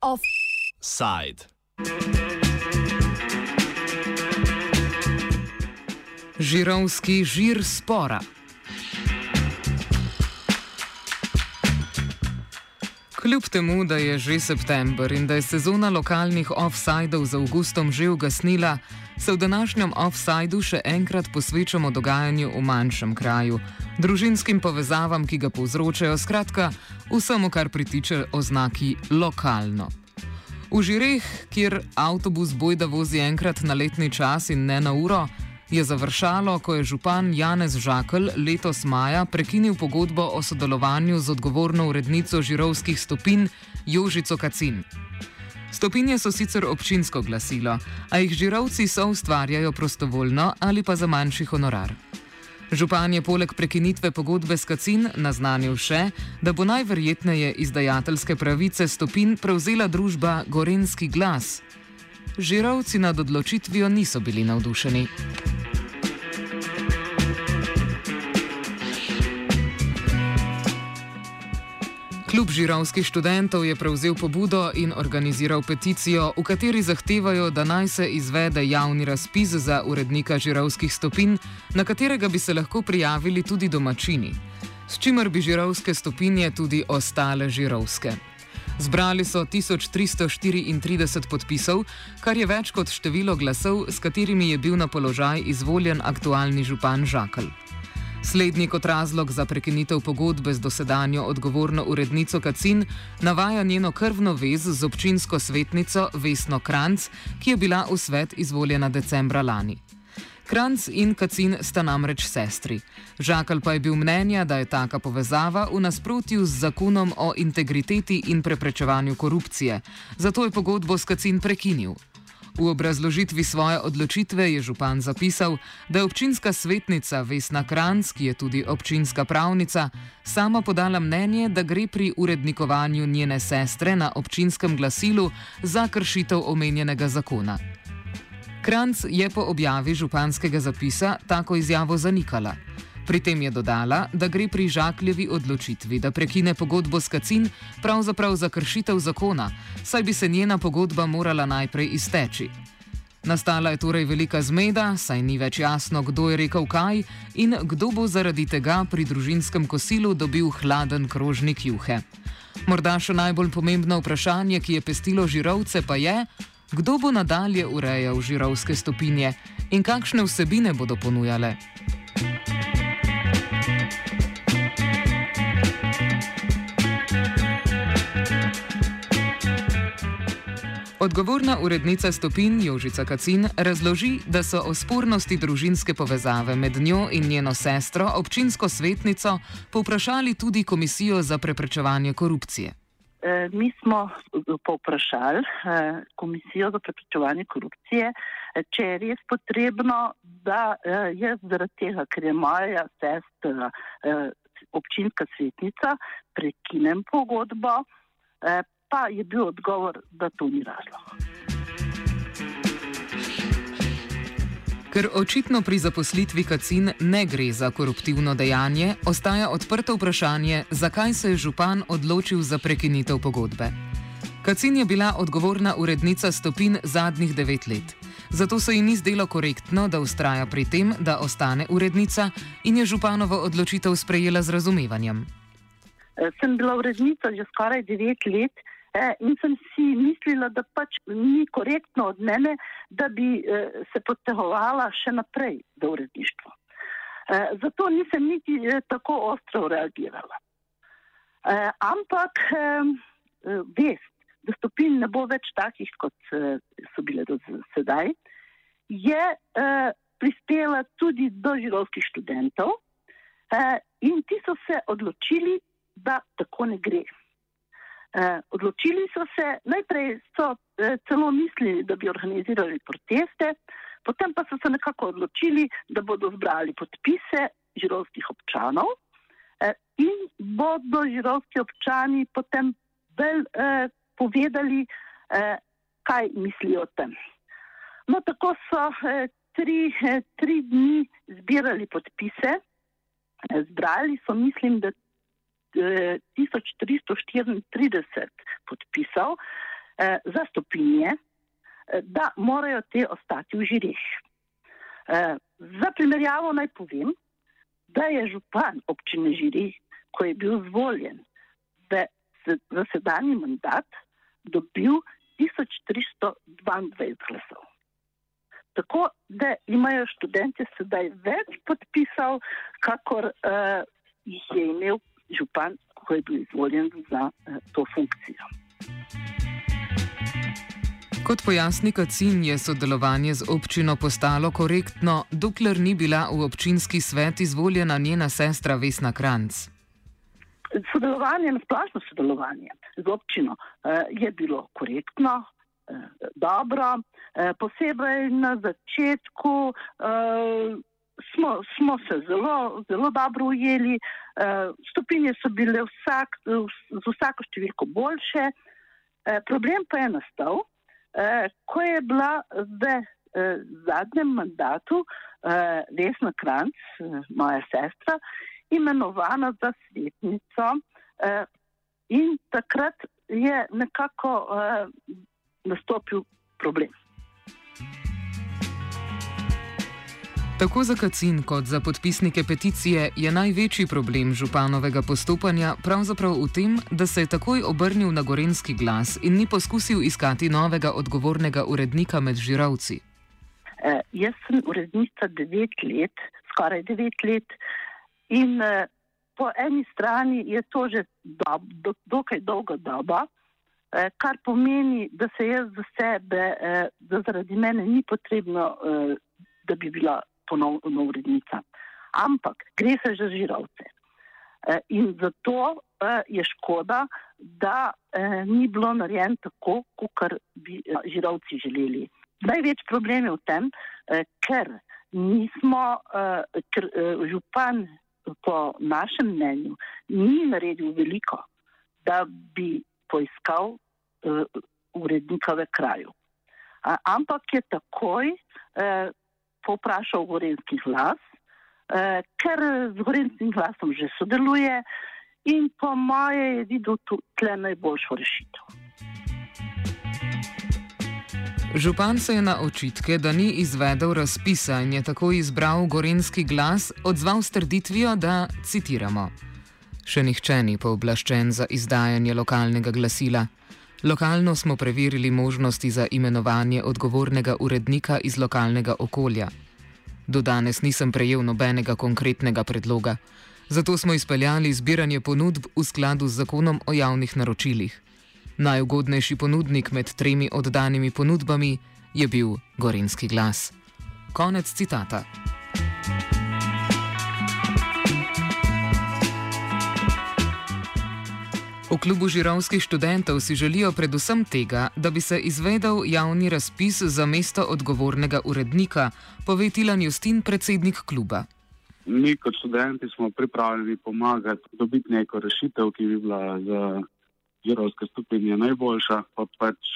Offside. Žirovski žir spora. Kljub temu, da je že september in da je sezona lokalnih offsajdov z avgustom že ugasnila, se v današnjem offsajdu še enkrat posvečamo dogajanju v manjšem kraju, družinskim povezavam, ki ga povzročajo, skratka, vsemu, kar pritiče oznaki lokalno. V Žireh, kjer avtobus bojda vozi enkrat na letni čas in ne na uro, je završalo, ko je župan Janez Žakl letos maja prekinil pogodbo o sodelovanju z odgovorno urednico žirovskih stopin Jožico Kacin. Stopinje so sicer občinsko glasilo, a jih žirovci so ustvarjajo prostovoljno ali pa za manjši honorar. Župan je poleg prekinitve pogodbe s Kacin naznanil še, da bo najverjetneje izdajateljske pravice stopin prevzela družba Gorenski glas. Žirovci nad odločitvijo niso bili navdušeni. Klub žirovskih študentov je prevzel pobudo in organiziral peticijo, v kateri zahtevajo, da naj se izvede javni razpis za urednika žirovskih stopin, na katerega bi se lahko prijavili tudi domačini, s čimer bi žirovske stopinje tudi ostale žirovske. Zbrali so 1334 podpisov, kar je več kot število glasov, s katerimi je bil na položaj izvoljen aktualni župan Žakl. Slednji kot razlog za prekinitev pogodbe z dosedanjo odgovorno urednico Kacin navaja njeno krvno vez z občinsko svetnico Vesno Kranc, ki je bila v svet izvoljena decembra lani. Kranc in Kacin sta namreč sestri. Žakal pa je bil mnenja, da je taka povezava v nasprotju z zakonom o integriteti in preprečevanju korupcije, zato je pogodbo s Kacin prekinil. V obrazložitvi svoje odločitve je župan zapisal, da je občinska svetnica Vesna Kranc, ki je tudi občinska pravnica, sama podala mnenje, da gre pri urednikovanju njene sestre na občinskem glasilu za kršitev omenjenega zakona. Kranc je po objavi županskega zapisa tako izjavo zanikala. Pri tem je dodala, da gre pri Žakljevi odločitvi, da prekine pogodbo s Kacin, pravzaprav za kršitev zakona, saj bi se njena pogodba morala najprej izteči. Nastala je torej velika zmeda, saj ni več jasno, kdo je rekel kaj in kdo bo zaradi tega pri družinskem kosilu dobil hladen krožnik juhe. Morda še najbolj pomembno vprašanje, ki je pestilo žirovce, pa je, kdo bo nadalje urejal žirovske stopinje in kakšne vsebine bodo ponujale. Odgovorna urednica stopin Jožica Kacin razloži, da so o spornosti družinske povezave med njo in njeno sestro, občinsko svetnico, povprašali tudi Komisijo za preprečevanje korupcije. E, mi smo povprašali e, Komisijo za preprečevanje korupcije, če je res potrebno, da jaz zaradi tega, ker je moja sestra občinska svetnica, prekinem pogodbo pa je bil odgovor, da to ni razlog. Ker očitno pri zaposlitvi Kacin ne gre za koruptivno dejanje, ostaja odprto vprašanje, zakaj se je župan odločil za prekinitev pogodbe. Kacin je bila odgovorna urednica stopin zadnjih devet let. Zato se ji ni zdelo korektno, da ustraja pri tem, da ostane urednica in je županovo odločitev sprejela z razumevanjem. Sem bila urednica že skoraj devet let. Eh, in sem si mislila, da pač ni korektno od mene, da bi eh, se potegovala še naprej do uredništva. Eh, zato nisem niti tako ostro reagirala. Ampak vest, da stopin ne bo več takih, kot so bile do sedaj, je prispela tudi do žirovskih študentov in ti so se odločili, da tako ne gre. Eh, odločili so se, najprej so eh, celo mislili, da bi organizirali proteste, potem pa so se nekako odločili, da bodo zbrali podpise žirovskih občanov eh, in bodo žirovski občani potem bolj eh, povedali, eh, kaj mislijo o tem. No, tako so eh, tri, eh, tri dni zbirali podpise, eh, zbrali so, mislim, da 1334 podpisal eh, za stopinje, eh, da morajo te ostati v žirih. Eh, za primerjavo naj povem, da je župan občine Žiri, ko je bil zvoljen za sedanji mandat, dobil 1322 glasov. Tako da imajo študenti sedaj več podpisal, kakor uh, jih je imel župan, ko je bil izvoljen za uh, to funkcijo. Kot pojasni Kacin, je sodelovanje z občino postalo korektno, dokler ni bila v občinski svet izvoljena njena sestra Vesna Kranc. Sodelovanje, splošno sodelovanje z občino eh, je bilo korektno, eh, dobro, eh, posebej na začetku smo, smo se zelo, zelo dobro ujeli, stopinje so bile vsak, z vsako številko boljše, problem pa je nastal. Eh, ko je bila v eh, zadnjem mandatu eh, Vesna Kranc, moja sestra, imenovana za svetnico in takrat je nekako nastopil problem. Tako za Kacin kot za podpisnike peticije je največji problem županovega postopanja pravzaprav v tem, da se je takoj obrnil na gorenski glas in ni poskusil iskati novega odgovornega urednika med žiravci. Uh, jaz sem urednica devet let, skoraj devet let, in uh, po eni strani je to že dob, do, dokaj dolga doba, uh, kar pomeni, da se jaz za sebe, uh, da zaradi mene ni potrebno, uh, da bi bila ponovno urednica. Ampak gre se za žirovce. E, in zato e, je škoda, da e, ni bilo narejeno tako, kot bi žirovci želeli. Največ problem je v tem, ker nismo, ker župan po našem mnenju ni naredil veliko, da bi poiskal urednika v kraju. Ampak je takoj poprašal Gorenski glas, eh, ker z Gorenskim glasom že sodeluje in po moje je videl tukaj najboljšo rešitev. Župan se je na očitke, da ni izvedel razpisa in je tako izbral gorenski glas, odzval s trditvijo, da citiramo: Še nihče ni pooblaščen za izdajanje lokalnega glasila. Lokalno smo preverili možnosti za imenovanje odgovornega urednika iz lokalnega okolja. Do danes nisem prejel nobenega konkretnega predloga, zato smo izpeljali zbiranje ponudb v skladu z zakonom o javnih naročilih. Najugodnejši ponudnik med tremi oddanimi ponudbami je bil Gorenski glas. Konec citata. V klubu žirovskih študentov si želijo predvsem tega, da bi se izvedel javni razpis za mesto odgovornega urednika, pove Tilan Justin, predsednik kluba. Mi kot študenti smo pripravljeni pomagati dobiti neko rešitev, ki bi bila za žirovske stopinje najboljša, pa pač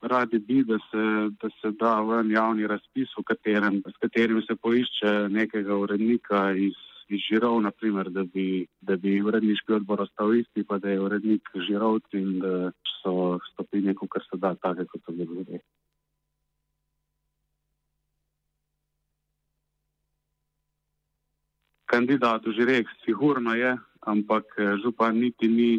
radi bi, da se da, se da ven javni razpis, katerem, s katerim se poišče nekega urednika iz žirov, naprimer, da, bi, da bi uredniški odbor ostal isti, pa da je urednik žirovci in da so stopinje, kot se da, take kot so zdaj. Kandidat v žireh sigurno je, ampak eh, župan niti ni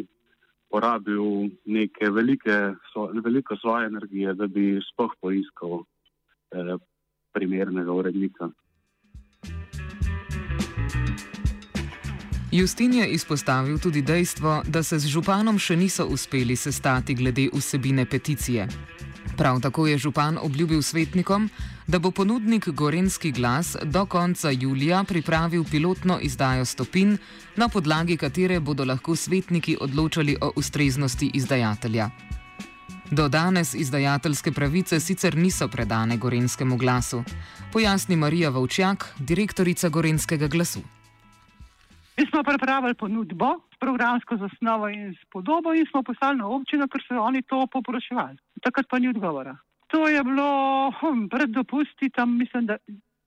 porabil neke velike, so, veliko svoje energije, da bi spoh poiskal eh, primernega urednika. Justin je izpostavil tudi dejstvo, da se z županom še niso uspeli sestati glede vsebine peticije. Prav tako je župan obljubil svetnikom, da bo ponudnik Gorenski glas do konca julija pripravil pilotno izdajo stopin, na podlagi katere bodo lahko svetniki odločali o ustreznosti izdajatelja. Do danes izdajateljske pravice sicer niso predane Gorenskemu glasu, pojasni Marija Vovčjak, direktorica Gorenskega glasu. Mi smo pripravili ponudbo s programsko zasnovo in s podobo in smo poslali na občino, ker so oni to poproševali. Takrat pa ni odgovora. To je bilo hm, pred dopusti, tam mislim, da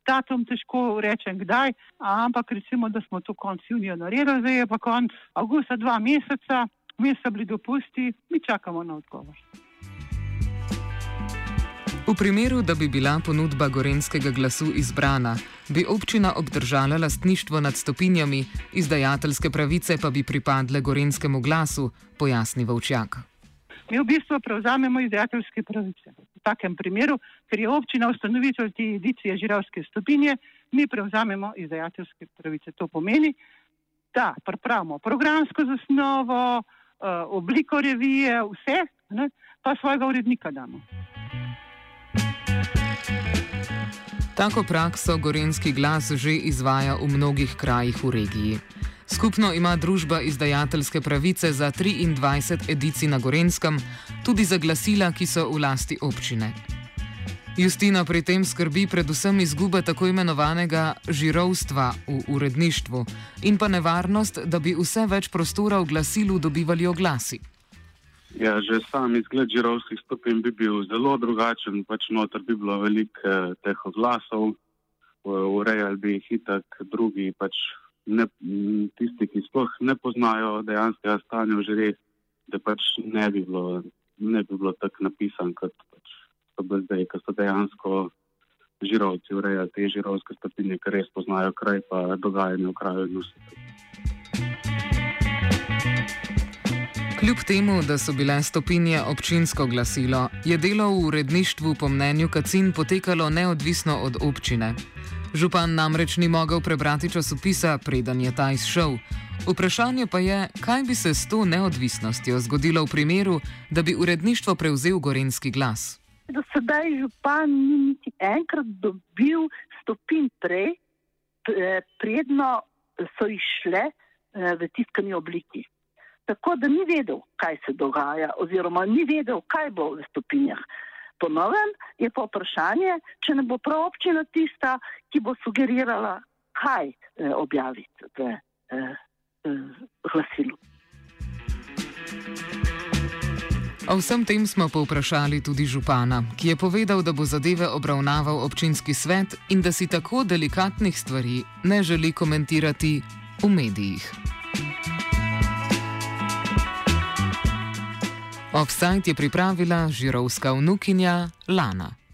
datum težko rečem kdaj, ampak recimo, da smo to konc junija naredili, zdaj je pa konc avgusta dva meseca, mi so bili dopusti, mi čakamo na odgovor. V primeru, da bi bila ponudba gorenskega glasu izbrana, bi občina obdržala lastništvo nad stopinjami, izdajateljske pravice pa bi pripadle gorenskemu glasu, pojasni Vovčjak. Mi v bistvu prevzamemo izdajateljske pravice. V takem primeru, ker je občina ustanovitelj te edicije žiravske stopinje, mi prevzamemo izdajateljske pravice. To pomeni, da pripravimo programsko zasnovo, eh, obliko revije, vse, ne, pa svojega urednika damo. Tako prakso gorenski glas že izvaja v mnogih krajih v regiji. Skupno ima družba izdajateljske pravice za 23 edicij na Gorenskem, tudi za glasila, ki so v lasti občine. Justina pri tem skrbi predvsem izgube tako imenovanega žirovstva v uredništvu in pa nevarnost, da bi vse več prostora v glasilu dobivali oglasi. Ja, že sam izgled žirovskih stopinj bi bil zelo drugačen, pač noter bi bilo veliko eh, teh oglasov, urejali bi jih itak drugi, pač ne, tisti, ki sploh ne poznajo dejanskega stanja v žireh, da pač ne bi bilo, ne bi bilo tako napisan, kot pač so bili zdaj, ko so dejansko žirovci urejali te žirovske stopinje, ker res poznajo kraj pa dogajanje v kraju in vse. Kljub temu, da so bile stopinje občinsko glasilo, je delo v uredništvu po mnenju Kacin potekalo neodvisno od občine. Župan namreč ni mogel prebrati časopisa, preden je ta izšel. Vprašanje pa je, kaj bi se s to neodvisnostjo zgodilo v primeru, da bi uredništvo prevzel gorenski glas. Do sedaj župan ni niti enkrat dobil stopin prej, predno so išle eh, v tiskani obliki tako da ni vedel, kaj se dogaja, oziroma ni vedel, kaj bo v stopinjah. Ponovem je pa vprašanje, če ne bo prav občina tista, ki bo sugerirala, kaj eh, objaviti v eh, eh, glasilu. O vsem tem smo povprašali tudi župana, ki je povedal, da bo zadeve obravnaval občinski svet in da si tako delikatnih stvari ne želi komentirati v medijih. Offside je pripravila žirovska vnukinja Lana.